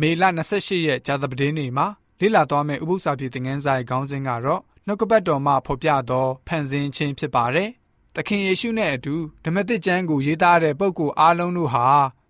မေလ28ရက်ဂျာသပတေးနေ့မှာလေ့လာသွားမယ့်ဥပုသ္စာပြေသင်ခန်းစာရဲ့ခေါင်းစဉ်ကတော့နှုတ်ကပတ်တော်မှဖော်ပြသောဖန်ဆင်းခြင်းဖြစ်ပါတယ်။သခင်ယေရှုနဲ့အတူဓမ္မသစ်ကျမ်းကိုရေးသားတဲ့ပုဂ္ဂိုလ်အားလုံးတို့ဟာ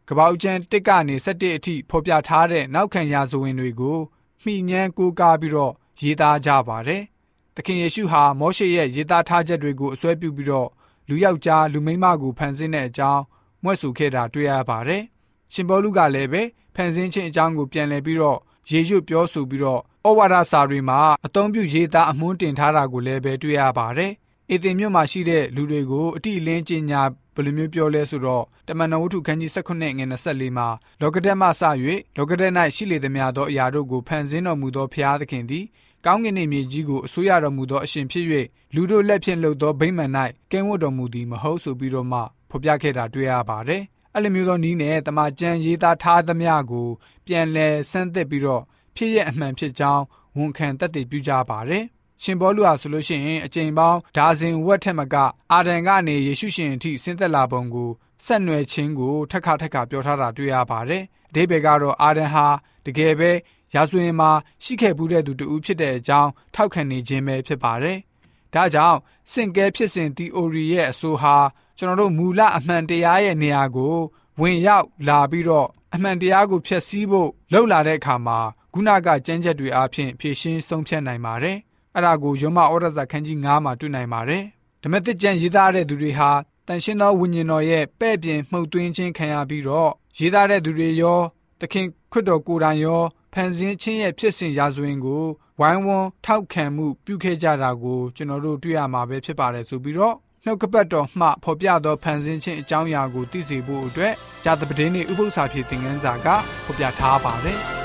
ကပ္ပဦးကျမ်း1ကနေ7အထိဖော်ပြထားတဲ့နောက်ခံရာဇဝင်တွေကိုမှီညမ်းကိုးကားပြီးတော့ရေးသားကြပါတယ်။သခင်ယေရှုဟာမောရှေရဲ့ရေးသားထားချက်တွေကိုအစွဲပြုပြီးတော့လူယောက်ျားလူမိန်းမကိုဖန်ဆင်းတဲ့အကြောင်းမွဲ့ဆိုခဲ့တာတွေ့ရပါတယ်။ ရှင်ဘောလူကလည်းပဲဖန်ဆင်းခြင်းအကြောင်းကိုပြန်လည်ပြီးတော့ရေရွတ်ပြောဆိုပြီးတော့ဩဝါဒစာတွေမှာအသုံးပြုရေးသားအမွှန်းတင်ထားတာကိုလည်းပဲတွေ့ရပါတယ်။အေသင်မြို့မှာရှိတဲ့လူတွေကိုအတိအလင်းကျင်ညာဘယ်လိုမျိုးပြောလဲဆိုတော့တမန်တော်ဝတ္ထုခန်းကြီး19ငွေ24မှာလောကဓာတ်မှစ၍လောကဓာတ်၌ရှိလေသမျှသောအရာတို့ကိုဖန်ဆင်းတော်မူသောဖျားသခင်သည်ကောင်းကင်နှင့်မြေကြီးကိုအစိုးရတော်မူသောအရှင်ဖြစ်၍လူတို့လက်ဖြင့်လှုပ်သောဗိမာန်၌ကင်းဝတ်တော်မူသည်မဟုတ်ဆိုပြီးတော့မှဖော်ပြခဲ့တာတွေ့ရပါတယ်။ အဲ့လိုမျိုးသောနီးနဲ့တမန်ကျန်ရေးသားထားသမျှကိုပြန်လည်ဆန်းသစ်ပြီးတော့ဖြစ်ရအမှန်ဖြစ်ကြောင်းဝန်ခံတတ်သိပြုကြပါတယ်။ရှင်ဘောလူဟာဆိုလို့ရှိရင်အကြိမ်ပေါင်းဒါဇင်ဝက်ထက်မကအာဒံကနေယေရှုရှင်အထိဆင်းသက်လာပုံကိုဆက်နွယ်ခြင်းကိုထက်ခါထက်ခါပြောထားတာတွေ့ရပါတယ်။အဓိပ္ပာယ်ကတော့အာဒံဟာတကယ်ပဲရာဇဝင်မှာရှိခဲ့ဘူးတဲ့သူတူဖြစ်တဲ့အကြောင်းထောက်ခံနေခြင်းပဲဖြစ်ပါတယ်။ဒါကြောင့်စင်ကဲဖြစ်စဉ် theory ရဲ့အဆိုဟာ ကျွန်တော်တို့မူလအမှန်တရားရဲ့နေရာကို ဝင်ရောက်လာပြီးတော့အမှန်တရားကိုဖျက်ဆီးဖို့လှုပ်လာတဲ့အခါမှာခုနကကြမ်းချက်တွေအားဖြင့်ဖြည့်ရှင်းဆုံးဖြတ်နိုင်ပါတယ်။အဲ့ဒါကိုယောမဩရစာခန်းကြီး9မှာတွေ့နိုင်ပါတယ်။ဓမ္မသစ်ကျမ်းရေးသားတဲ့သူတွေဟာတန်ရှင်းသောဝိညာဉ်တော်ရဲ့ပဲ့ပြင်မှုတ်သွင်းခြင်းခံရပြီးတော့ရေးသားတဲ့သူတွေရောသခင်ခရစ်တော်ကိုယ်တိုင်ရောဖန်ဆင်းခြင်းရဲ့ဖြစ်စဉ်ရာဇဝင်ကိုဝိုင်းဝန်းထောက်ခံမှုပြုခဲ့ကြတာကိုကျွန်တော်တို့တွေ့ရမှာပဲဖြစ်ပါတယ်ဆိုပြီးတော့ နှုတ်ကပတ်တော်မှဖော်ပြသောဖန်ဆင်းခြင်းအကြောင်းအရာကိုသိစေဖို့အတွက်ဂျာသပတင်းနှင့်ဥပု္ပ္ပစာဖြစ်သင်ခန်းစာကဖော်ပြထားပါတယ်။